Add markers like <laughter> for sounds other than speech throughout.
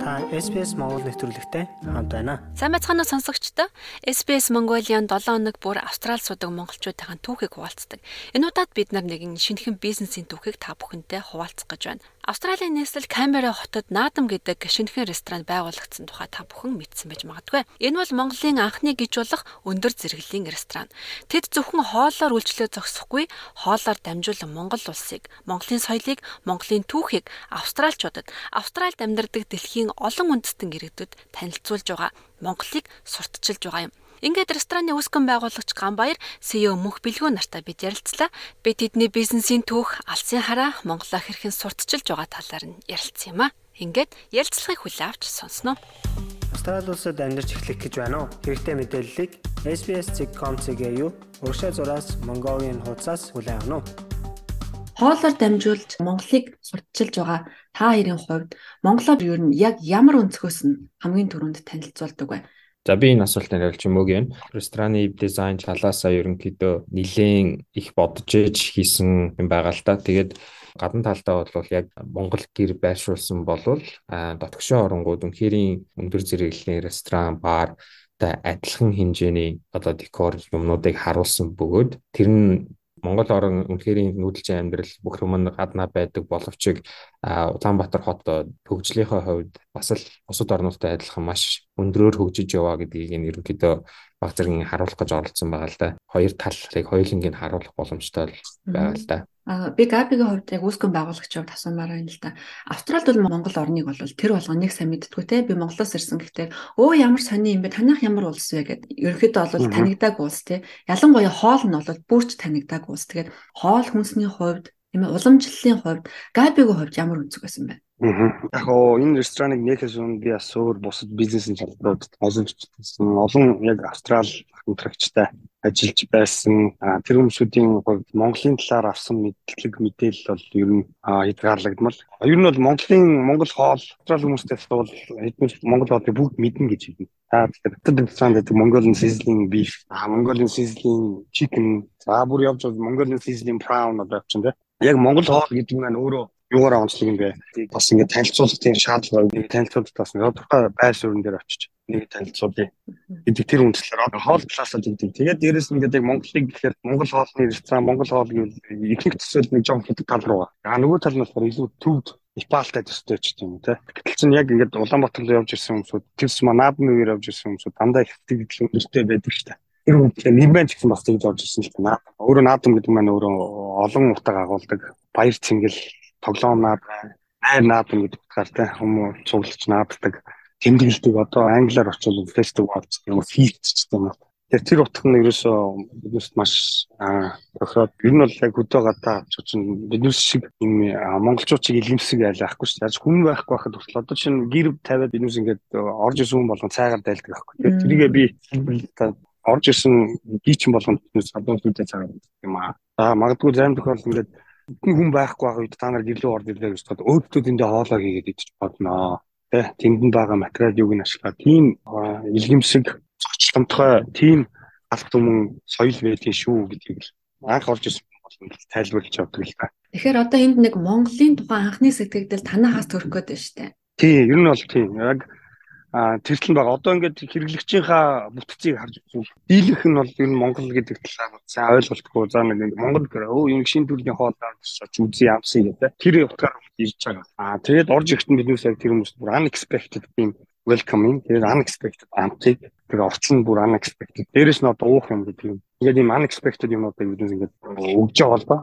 Та SBS Монгол нэвтрүүлэгтэй хамт байна. Сайн байцгаана уу сонсогчдоо? SBS Mongolian 7 хоног бүр Австрал судаг монголчуудын түүхийг хуваалцдаг. Энэ удаад бид нар нэгэн шинэхэн бизнесийн түүхийг та бүхэнтэй хуваалцах гэж байна. Австралийн нийслэл Камбера хотод Наадам гэдэг шинэхэн ресторан байгуулагдсан тухай та бүхэн мэдсэн байж магадгүй. Энэ бол Монголын анхны гиж болох өндөр зэрэглэлийн ресторан. Тэд зөвхөн хоолоор үйлчлээ зогсохгүй, хоолоор дамжуулан Монгол улсыг, Монголын соёлыг, Монголын түүхийг австралчуудад, Австральд амьдардаг дэлхийн олон үндэстэн иргэдэд танилцуулж байгаа. Монголыг сурталчилж байгаа юм. Ингээд рестораны үүсгэн байгуулагч Ганбаяр CEO Мөнх Бэлгүү нартай бид ярилцлаа. Би тэдний бизнесийн түүх, алсын хараа Монголоо хэрхэн сурталчилж байгаа талаар нь ярилцсан юм а. Ингээд ярилцлагыг хүлээн авч сонсноо. Австрали улсад амьдарч эхлэх гэж байна уу? Хэрэгтэй мэдээллийг SBS.com.cg юу? Уршаа зураас Mongolian хуудасаас хүлээн авах нь хоолоор дамжуулж Монголыг сурталчилж байгаа та хоёрын хувьд Монголоор юу нь яг ямар өнцгөөс нь хамгийн түрүүнд танилцуулдаг вэ? За би энэ асуултанд хариулж өгье юм. Рестораны дизайн талаасаа ерөнхийдөө нэлээд их бодож ээж хийсэн юм байгаа л да. Тэгээд гадна талдаа бол яг Монгол гэр байршуулсан болвол дотгошоо оронгууд үнхээрийн өндөр зэрэглэлийн ресторан, бар та адилхан хэмжээний одоо декор юмнуудыг харуулсан бөгөөд тэр нь Монгол орн үнэхээр нүүдэлчин амьдрал бүх юм гаднаа байдаг боловч Улаанбаатар хот хөгжлийнхөө хувьд бас л бусад орнуудтай адилхан маш өндрөөр хөгжиж яваа гэдгийг энэ ерөнхийдөө баг зэргийн харуулах гэж оролцсон байгаа л да. Хоёр талыг хоёулангийг харуулах боломжтой байгаа л да. А би Габигийн хувьд яг үүсгэн байгуулагч хувьд асуумаар байна л да. Австралид бол Монгол орныг бол тэр болгоныг сайн мэдтгүү те. Би Монголоос ирсэн гэхдээ өө ямар сони юм бэ? Танайх ямар улс вэ гэд. Ерөнхийдөө бол танигдааг улс те. Ялангуяа хоол нь бол бүрч танигдааг улс. Тэгээд хоол хүнсний хувьд тийм ээ уламжлалын хувьд Габигийн хувьд ямар өнцөг байсан бэ? Яг оо энэ рестораныг нээхээс өмнө би бас өөр бусад бизнесийн салбарууд байсан. Олон яг Австрал хамтрагчтай ажиллаж байсан. Тэр хүмүүсийн хувьд Монголын талаар авсан мэдлэг мэдээлэл бол ер нь хязгаарлагдмал. Ер нь бол Монголын Монгол хоол Австрал хүмүүстэй бол хэдэн Монгол хоолыг бүгд мэднэ гэж хэлнэ. За тэгэхээр ресторан гэдэг Mongolian sizzling beef, Mongolian sizzling chicken, за бүр явж Mongolian sizzling prawn одоо явчихсан тийм. Яг Монгол хоол гэдэг нь өөрөө юугаар онцлог юм бэ? Бас ингээд танилцуулах тийм шаардлага нэг танилцуулалт бас тодорхой байр суурин дээр очиж нэг танилцуулъя гэдэг тэр үндслээр хоол талаасаа гэдэг. Тэгээд дээрэс нь ингээд яг Монголыг гэхээр Монгол хоолны ресторан, Монгол хоол гэвэл ихэнх төсөөл нэг жоон хэдэг тал руу. А нөгөө тал нь болохоор илүү төвд Непалтай төстэй ч юм уу те. Гэтэл чинь яг ингээд Улаанбаатар руу явж ирсэн хүмүүсүүд тэрс манадны үеэр явж ирсэн хүмүүсүүд дандаа их сэтгэл өндөртэй байдаг шүү дээ. Тэр үнэхээр нэмэн ч гэсэн бас тэгж орж ирсэн л байна. Өөрөө наадам гэдэг маань өөрөө олон утга агуулдаг. Баяр цэнгэл тоглоом наад найр наадам гэдэг утгаар те хүмүүс цуглаж нааддаг тэмдэглэдэг одоо англиар очвол фестивал гэх юм уу фист ч гэдэг юм. Тэр тэр утга нь ерөөсөө биднээс маш тохиод ер нь бол яг хөдөө гадаа чинь биднээс шиг юм монголчуудыг илэмсэг айл ахгүй шүү дээ. Хүн байхгүй байхад хүртэл одоо чинь гэр тавиад биднээс ингээд орж исэн хүн болгон цайгаар дайлдаг байхгүй. Тэрийгээ би орж исэн гийчин болгон биднээс одоо үедээ цаагаад юм аа. За магадгүй зарим тохиолдолд ингээд хүн хүн байхгүй байгаа үед та нар гэрлөө орж ирлээ гэж бодоод өөдөө тэндээ хоолоо хийгээд идчих бодноо. Тэ тэнд байгаа материал юуг нь ашиглаад тийм илгэмсэг зочломтгой тийм алт өмнө соёл байдгийн шүү гэдгийг анх орж ирсэн бол тайлбарлаж авдаг л та. Тэгэхээр одоо энд нэг Монголын тухайн анхны сэтгэгдэл танахаас төрөх гээд байна шүү дээ. Тий, ер нь бол тийм. Яг тэртэл байгаа. Одоо ингээд хэрэглэгчийнхаа бүтцийг харж үзвэл дийлэнх нь бол ер нь Монгол гэдэг талаар сайн ойлголтгүй. За нэг Монгол гэрээ өө юм шин төрлийн хоолоор очиж үзье ямсан гэдэг. Тэр утгаар ирж байгаа. А тэгээд орж ирэхэд биднээс яг тэр хүмүүс бүр unexpected тийм welcoming тэгээд unexpected амтыг тэр орчин бүр unexpected. Дээрээс нь одоо уух юм гэдэг юм. Ингээд ийм unexpected юм одоо биднээс ингээд өгж байгаа бол ба.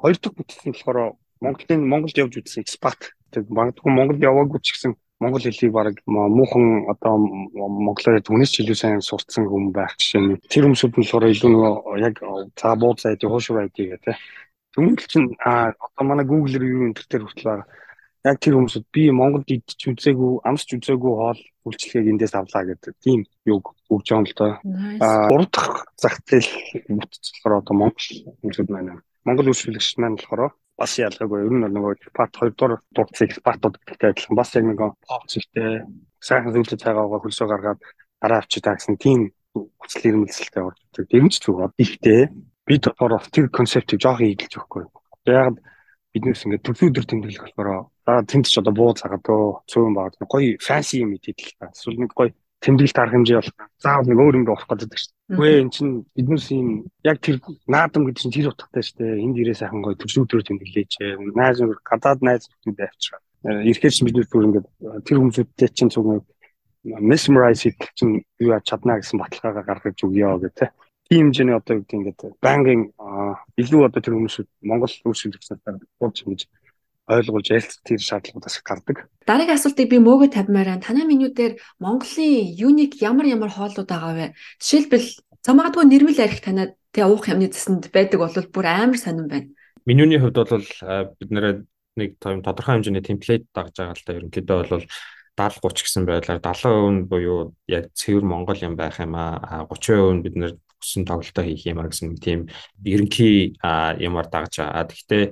Хоёр дахь бүтц нь болохоор Монголын Монголд явж үзсэн expat. Тэгээд магадгүй Монголд яваагүй ч гэсэн монгол хэлийг баг муухан одоо монголоор түнэс ч илүү сайн сурцсан хүн байх жишээ нь тэр хүмүүсүүд нь болохоор илүү нөгөө яг за бууд сайд хуушур айдиг гэдэг Тэгвэл чинь а одоо манай Google-ээр юу энэ төр хүртэл байгаа. Яг тэр хүмүүсд би Монголд идэж үзээгүй, амсч үзээгүй хоол үйлчлэгийг эндээс авлаа гэдэг тийм юг өгж байгаа юм л доо. А гурав дахь зах зээл бүтцлэхээр одоо Монгол хүмүүсд маань Монгол үйлчлэгч маань болохоор бас ялгаагүй. Ер нь нөгөө part 2 дугаар дурдсан экспатууд гэдэгтэй адилхан бас яг нэг зэгтэй сайхан зүйлс цаагаагаа хөлсөө гаргаад дараа авчи таагсан тийм хүсэл эрмэлзэлтэй орж ирдэг. Дэрэмж зүг. Ихтэй би болохоор тэр концептыг жоох ийдэлж өгөхгүй. Яг биднээс ингээд төрлийн өдөр тэмдэглэх болохоор за тэнд ч одоо буу цагаадөө цөөн баг гоё фэнси юм идээл та. Эсвэл нэг гоё тэмдэглэлт арга хэмжээ болох. Заавал нэг өөр юм болох гэдэг шүү дээ. Үгүй эн чинь биднээс юм яг тэр наадам гэдэг чинь тэр утгатай шүү дээ. Энд ирээ сайхан гоё төрлийн өдрөөр тэмдэглээч. Найз нөхөр гадаад найз нөхдөд авчираа. Ирэхээр чинь бид бүр ингээд тэр хүмүүстэй чинь цуг mesmerize хийх чинь юу яаж чадна гэсэн баталгаагаа гаргаж өгье гэх. Тийм хэмжээний одоо гэдэг ингээд банкинг илүү одоо тэр хүмүүсүүд Монгол үйлчлэгч нартай болж ингэж ойлгуулж ярилцах тэр шаардлагуудаас гардаг. Дараагийн асуултыг би мөөгө тавьмаар танай менюдэр Монголын юник ямар ямар хооллууд байгаа вэ? Жишээлбэл замаадгүй нэрмэл арих танад тэг уух юмны засанд байдаг бол бүр амар сонирн байна. Менюний хувьд бол бид нэр нэг тодорхой хэмжээний темплейт дагж байгаа л та ерөнхийдөө бол 70 30 гэсэн байдлаар 70% буюу яг цэвэр Монгол юм байх юм аа 30% нь бид нэр хүссэн тоглолтоо хийх юм а гэсэн тийм ерөнхий юмар дагж байгаа. Гэхдээ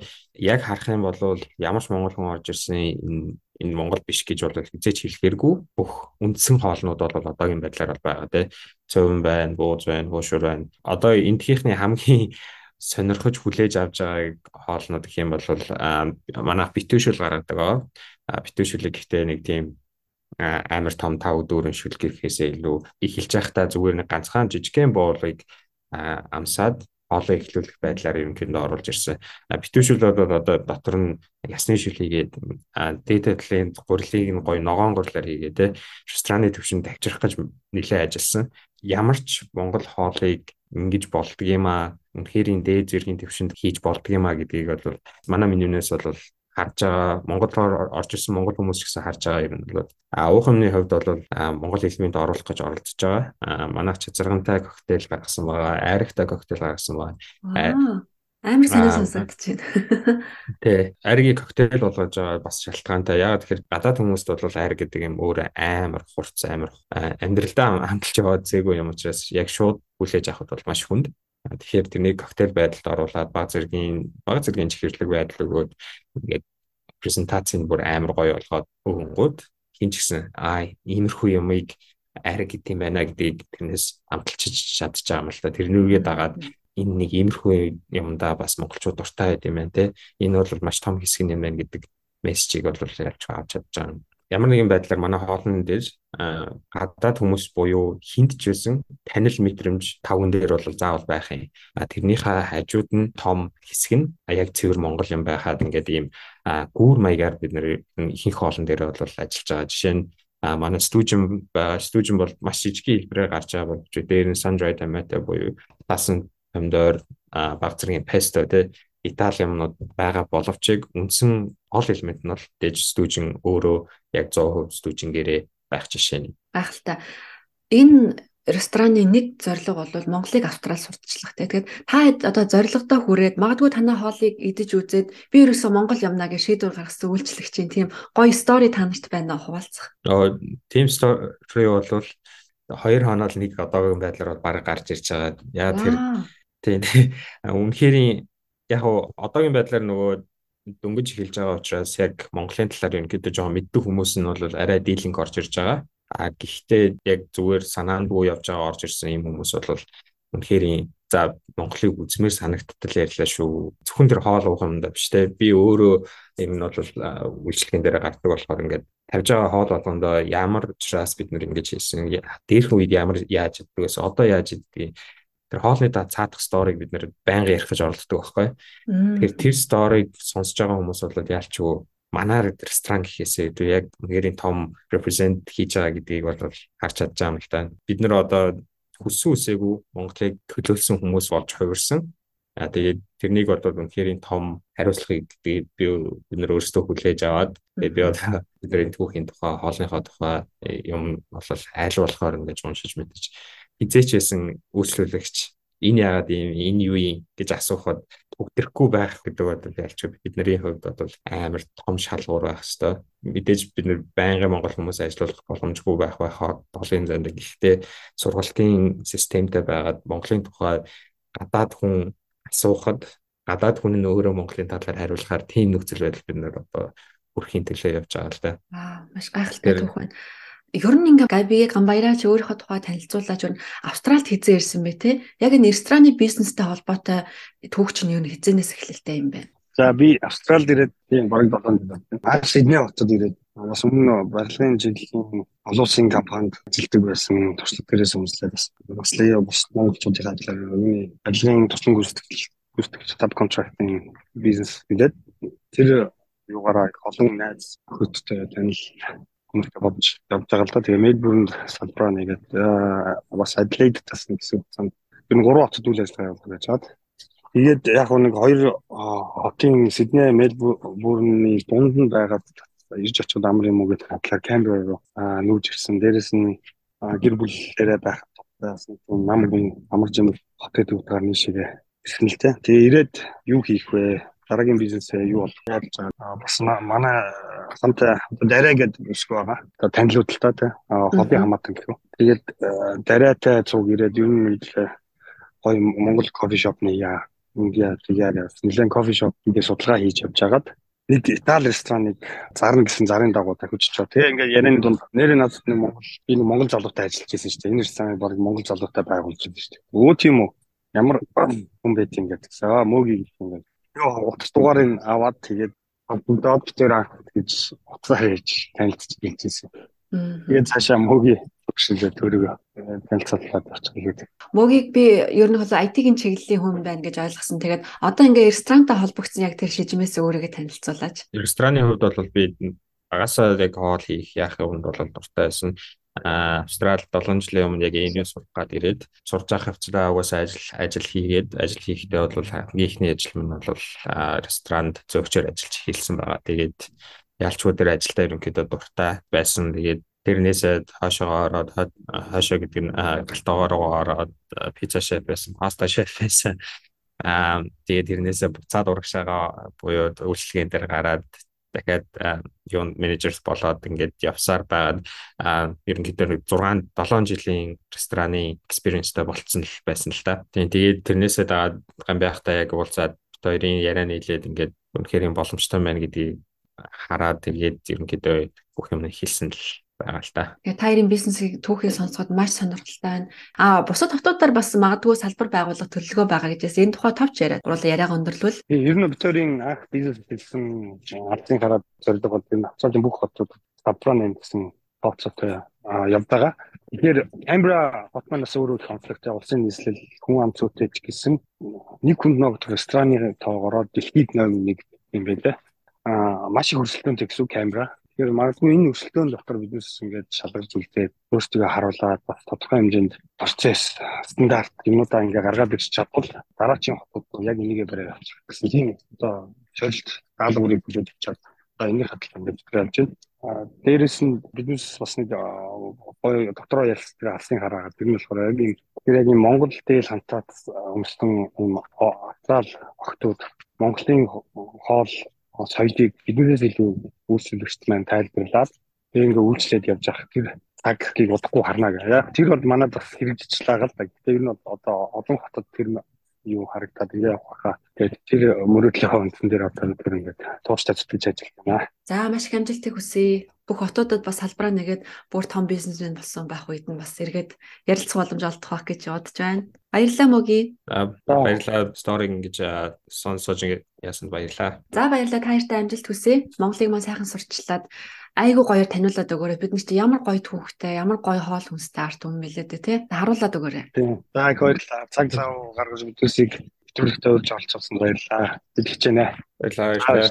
яг харах юм бол ямар ч монгол хүн орж ирсэн энэ энэ монгол биш гэж бол хизээч хэлэхэргүй бүх үндсэн хоолнууд бол одоогийн байдлаар бол байгаа тий. Цөвөн байна, бууз байна, хуушур байна. Одоо эндхийнхний хамгийн сонирхож хүлээж авч байгааг хоолнууд гэх юм бол манайх битүүшүүл гаргадаг. Битүүшүүлэг гэхдээ нэг тийм амар том тав дүүрэн шүлгэхээсээ илүү эхэлж байхдаа зүгээр нэг ганцхан жижигхэн буулыг амсаад хоолоо эхлүүлэх байдлаар ерөнхийдөө оруулж ирсэн. Битүүшүүл бол одоо дотор нь ясны шил хийгээд дээдэдлийн гурилыг нь гоё ногоон гурлаар хийгээд те рестораны төвшөнд тавьчих гэж нэлээд ажилласан. Ямар ч Монгол хоолыг ингэж болдго юм а үнэхээр энэ дээд зэргийн төвшөнд хийж болдго юм а гэдгийг бол манай менюнээс бол харж байгаа Монголоор орж ирсэн монгол хүмүүс ч гэсэн харж байгаа юм бол а уухамны хувьд бол монгол хэлмэнд оруулах гэж оролдож байгаа. Манайх чазаргантай коктейл гаргасан байгаа, айрагтай коктейл гаргасан байгаа. Амар санаа сонсогдож байна. <laughs> Тэ, айргийн коктейл болгож байгаа бас шалтгаантай. Яг тэгэхээр гадаад хүмүүст бол айр гэдэг юм өөр амар хурц амар амьдралдаа хамталж яваад зээгүй юм учраас яг шууд хүлээж авахд бол маш хүнд. Тэгэхээр тэрнийг коктейл байдалд оруулаад баг зэргийн баг зэргийн чихэрлэг байдал өгөөд ингээд презентацийн бүр амар гоё болгоод өгөнгүүд хин ч гэсэн аа иймэрхүү юмыг арай гэдэг юм байна гэдгийг тэрнээс амталчиж чадчих байгаа юм л та. Тэрнүүгээ дагаад энэ нэг иймэрхүү юмдаа бас монголчууд дуртай байд юм байна те. Энэ бол маш том хэсэг юм байна гэдэг мессежийг бол ялч авч чадж байгаа юм ямар нэгэн байдлаар манай хоолны дээр гадаад хүмүүс буюу хинт ч байсан танил мэдрэмж тавган дээр бол заавал байх юм. Тэрнийхээ хажууд нь том хэсэг нь яг цэвэр монгол юм байхад ингээд ийм гүүр маягаар бид нэр ихэнх хоолн дээр бол ажиллаж байгаа. Жишээ нь а манай стужин байгаа стужин бол маш жижигхэн хэлбэрээр гарч байгаа болж дээр нь sun dried tomato буюу тасан помидор баг зэргийн песто тий Итали юмнууд байгаа боловч үндсэн гол элемент нь бол дэж стужин өөрөө яг 100% стужингээрээ байх жишээ нь. Та. Энэ рестораны нэг зорилго бол Монголыг австрал сурталчлах те. Тэгэхээр та одоо зорилгодоо хүрээд магадгүй танай хоолыг идэж үзээд би ерөөсөө Монгол юмнаа гэж шийдвэр гаргасан үйлчлэг чинь тийм гоё стори танарт байна хуваалцах. Аа тийм стори бол хоёр хоноод нэг одоогийн байдлаар бол баг гарч ирж байгаа. Яа тэр тийм үнэхээр яг одоогийн байдлаар нөгөө дөнгөж эхэлж байгаа учраас яг Монголын талаар ерөнхийдөө жоохон мэддэг хүмүүс нь бол арай дийлэнх орж ирж байгаа. А гэхдээ яг зүгээр санаа нь буу явж байгаа орж ирсэн юм хүмүүс бол үнэхээр за Монголыг үзмээр санагдтал ярьлаа шүү. Зөвхөн тэр хоол уух юм да биш те. Би өөрөө юм нь бол үйлчлэгэн дээр гардаг болохоор ингээд тавьж байгаа хоол болгондоо ямар учраас бид нэр ингэж хийсэн. Дээрх үед ямар яаж иддгээс одоо яаж иддэг тэр хоолны да цаадах сториг бид нэр байнга ярих гэж оролддог байхгүй. Тэгэхээр тэр сториг сонсож байгаа хүмүүс бол яалчгүй манаар ресторан гэхээсээ илүү яг нэгэрийн том represent хийж байгаа гэдгийг бол харж чадж байгаа юм л та. Бид нэр одоо хүссэн үсээгүй Монголыг төлөөлсөн хүмүүс болж хувирсан. А тэгээд тэрнийг бол үнэхээр том хариуцлагыг би бид нэр өөрсдөө хүлээж аваад тэгээд би одоо бидний түүхийн тухай, хоолныхоо тухай юм бол айл болохоор ингэж уншиж мэдэж хизээч байсан үйлчлүүлэгч энэ яагаад юм энэ юу юм гэж асуухад төгдөрөхгүй байх гэдэг бол ялч бидний хувьд бол амар том шалгуур байх хэвээр мэдээж бид нэр байнгын монгол хүмүүс ажиллах боломжгүй байх байхаа долын занд гэхдээ сургалтын системтэй байгаад монголын тухай гадаад хүн асуухад гадаад хүн нь өөрөө монголын талаар хариулахаар тийм нөхцөл байдал бид нэр одоо хүрхийн төлөө явж байгаа л да. Аа маш гайхалтай түүх байна ер нь ингээ Габи Гамбаяра ч өөрийнхөө тухай танилцуулаад ер нь Австралид хизээ ирсэн бэ те. Яг энэ рестораны бизнестэй холбоотой түүх чинь юу н хизээнээс эхлэлтэй юм бэ? За би Австралид ирээд тийм бараг 7 жил байна. Аа Сидней хотод ирээд бас өмнө барилгын жилийн олон улсын компанид ажилладаг байсан. Туршлага дээрээс үнслээд бас Лео бас монголчуудын хадлаар миний барилгын туслан гүйцэтгэл гүйцэтгэгч саб контрактинг бизнес гэдэг. Тэр юугаараа олон найз хөттэй танил хүмүүст бодож байгаа л да. Тэгээ Мельбурнд салбараа нэгээд бас Адлейд тасна гэсэн. Тэр нь гурван хотод үйл ажиллагаа явуулж байж чад. Тэгээд яг нэг хоёр хотын Сидней, Мельбурны дунд нь байгаад ирж очиод амар юм уу гэдэг хатлаар Камбера руу нүүж ирсэн. Дээрэс нь гэр бүлээрээ байх бас нам гүн амарч юм хотод үүдгээр нийшээ ирсэн л дээ. Тэгээ ирээд юу хийх вэ? дараагийн бизнесээ юу болох байгаа бас манай хамтаа дараа гэдэг өсгөө байгаа. Одоо танилуудалтай тий. Хобби хамаатан гэх юм. Тэгээд дараатай цуг ирээд ер нь мэдлээ гоё Монгол кофе шопны яа Индиа тэгээд нэлээд кофе шоп ингээд судалгаа хийж явж байгаад нэг Итали рестораныг зарна гэсэн зарын дагуу дахиж чоо. Тэгээ ингээд ярианы дунд нэрээ надад нэг Монгол би нэг Монгол залуутай ажиллаж байсан шүү дээ. Энэ рестораныг баг Монгол залуутай байгуулж байсан шүү дээ. Өө тийм үү. Ямар хүн байт юм гэдэг. Аа мөөгийг ингээд ёо утас дугаарыг аваад тэгээд бүгд дээр гэж утсаа хийж танилцж хэлжсэн. Тэгээд цаашаа мөгийн төгшөлөө төрөг танилцуулаад очих гэдэг. Мөгийг би ер нь бол IT-ийн чиглэлийн хүн байна гэж ойлгосон. Тэгээд одоо ингээ ресторантай холбогдсон яг тэр шижмээс өөрийгөө танилцуулаач. Рестораны хувьд бол би багасаа яг хоол хийх яах юмд бол дуртай байсан. Австрал 7 жилийн өмнө яг энэ сурах гад ирээд сурж авах хвцлаа угаасаа ажил ажил хийгээд ажил хийхдээ бол хамгийн ихний ажил минь бол ресторанд зөөгчөөр ажиллаж эхэлсэн байгаа. Тэгээд ялчгүй дээр ажилдаа ерөнхийдөө дуртай байсан. Тэгээд тэрнээсээ хаашаа ороод хаашаа гэдэг нь галтаагаар ороод пицца шеф байсан, паста шеф <laughs> байсан. Аа тэгээд тэрнээсээ буцаад урагшаага буюу үйлчлэгийн дээр гараад дахиад юу менежерс болоод ингээд явсаар байгаад ерөнхийдөө 6 7 жилийн рестораны экспириенстэй болцсон л байсан л та. Тэгээд тэрнээсээ дагаад гамбайхтай яг уулзаад хоёрын яриа нийлээд ингээд үнэхээр юм боломжтой байна гэдгийг хараад тэгээд ерөнхийдөө бүх юм хэлсэн л байгаа л та. Тэгээ та хоёрын бизнесийг түүхийг сонсоход маш сонирхолтой байна. Аа бусад хотуудаар бас магадгүй салбар байгуулах төлөвлөгөө байгаа гэжээс энэ тухай товч яриад уруулаа яриага өндөрлвөл. Ер нь Викторийн анх бизнес хэлсэн ардын хараад зорилго бол энэ хацаалын бүх хотууд салбараа нэмсэн тооцоотой явж байгаа. Тэгэхээр Canberra хот манаас өөрөө конфликт улсын нийслэл хүн ам цөөтэй ч гэсэн нэг хүнд ногдох рестораны тоогоороо дэлхийд номер 1 юм байлаа. Аа маш их өрсөлдөөнтэй гэсэн Canberra Тэгэхээр магадгүй энэ өсөлтөөн дотор биднес ингээд шалгаж үлдээд өөрсдөө харуулад бас тодорхой хэмжээнд процесс стандарт юмудаа ингээд гаргаад ирч чадвал дараачийн хотод яг энийгээ барай авчих гэсэн тийм одоо шилжилт даалгаврыг бүлээд авчаад одоо энэ хатлаа ингээд явж байна. А дээрэс нь биднес бас нэг гоё доктороо ялсдаг алсын хараагаад тэр нь болохоор яг энэ тэр яг Монгол дээл хантаад өмссөн юм атраал охтууд Монголын хоол соёлыг биднээс илүү үйлчлэгчд маань тайлбарлаад тэг ингээ үйлчлээд явж явах тэр цагийг удахгүй харна гэх. Тэр бол манад бас хэрэгжиж байгаа л да. Тэр нь одоо олон хотод тэр юу харагдаад ингээ явах хаа. Тэгээд тэр мөрөөдлийн хавцсан дээр одоо тэр ингээд тууштай зүтгэж ажиллаж байна. За маш их амжилтыг хүсье. Бүх хотуудад бас салбараа нэгээд бүр том бизнесмен болсон байх үед нь бас эргээд ярилцах боломж олдох байх гэж бодож байна. Баярлалаа мөги. Баярлалаа стори ингэж сонсож ясанд баярлалаа. За баярлалаа та нартай амжилт хүсье. Монголыг маань сайхан сурчлаад айгу гоёор таниулаад өгөөрэй. Бид нар чи ямар гоё түүхтэй, ямар гоё хоол хүнстэй арт бэлээ дээ, тий? Харуулад өгөөрэй. Тийм. За их баярлалаа. Цаг цав гаргаж бидгүйсийг нэвтрүүлэгтээ урьж олцсон баярлалаа. Бид хичээнэ. Баярлалаа.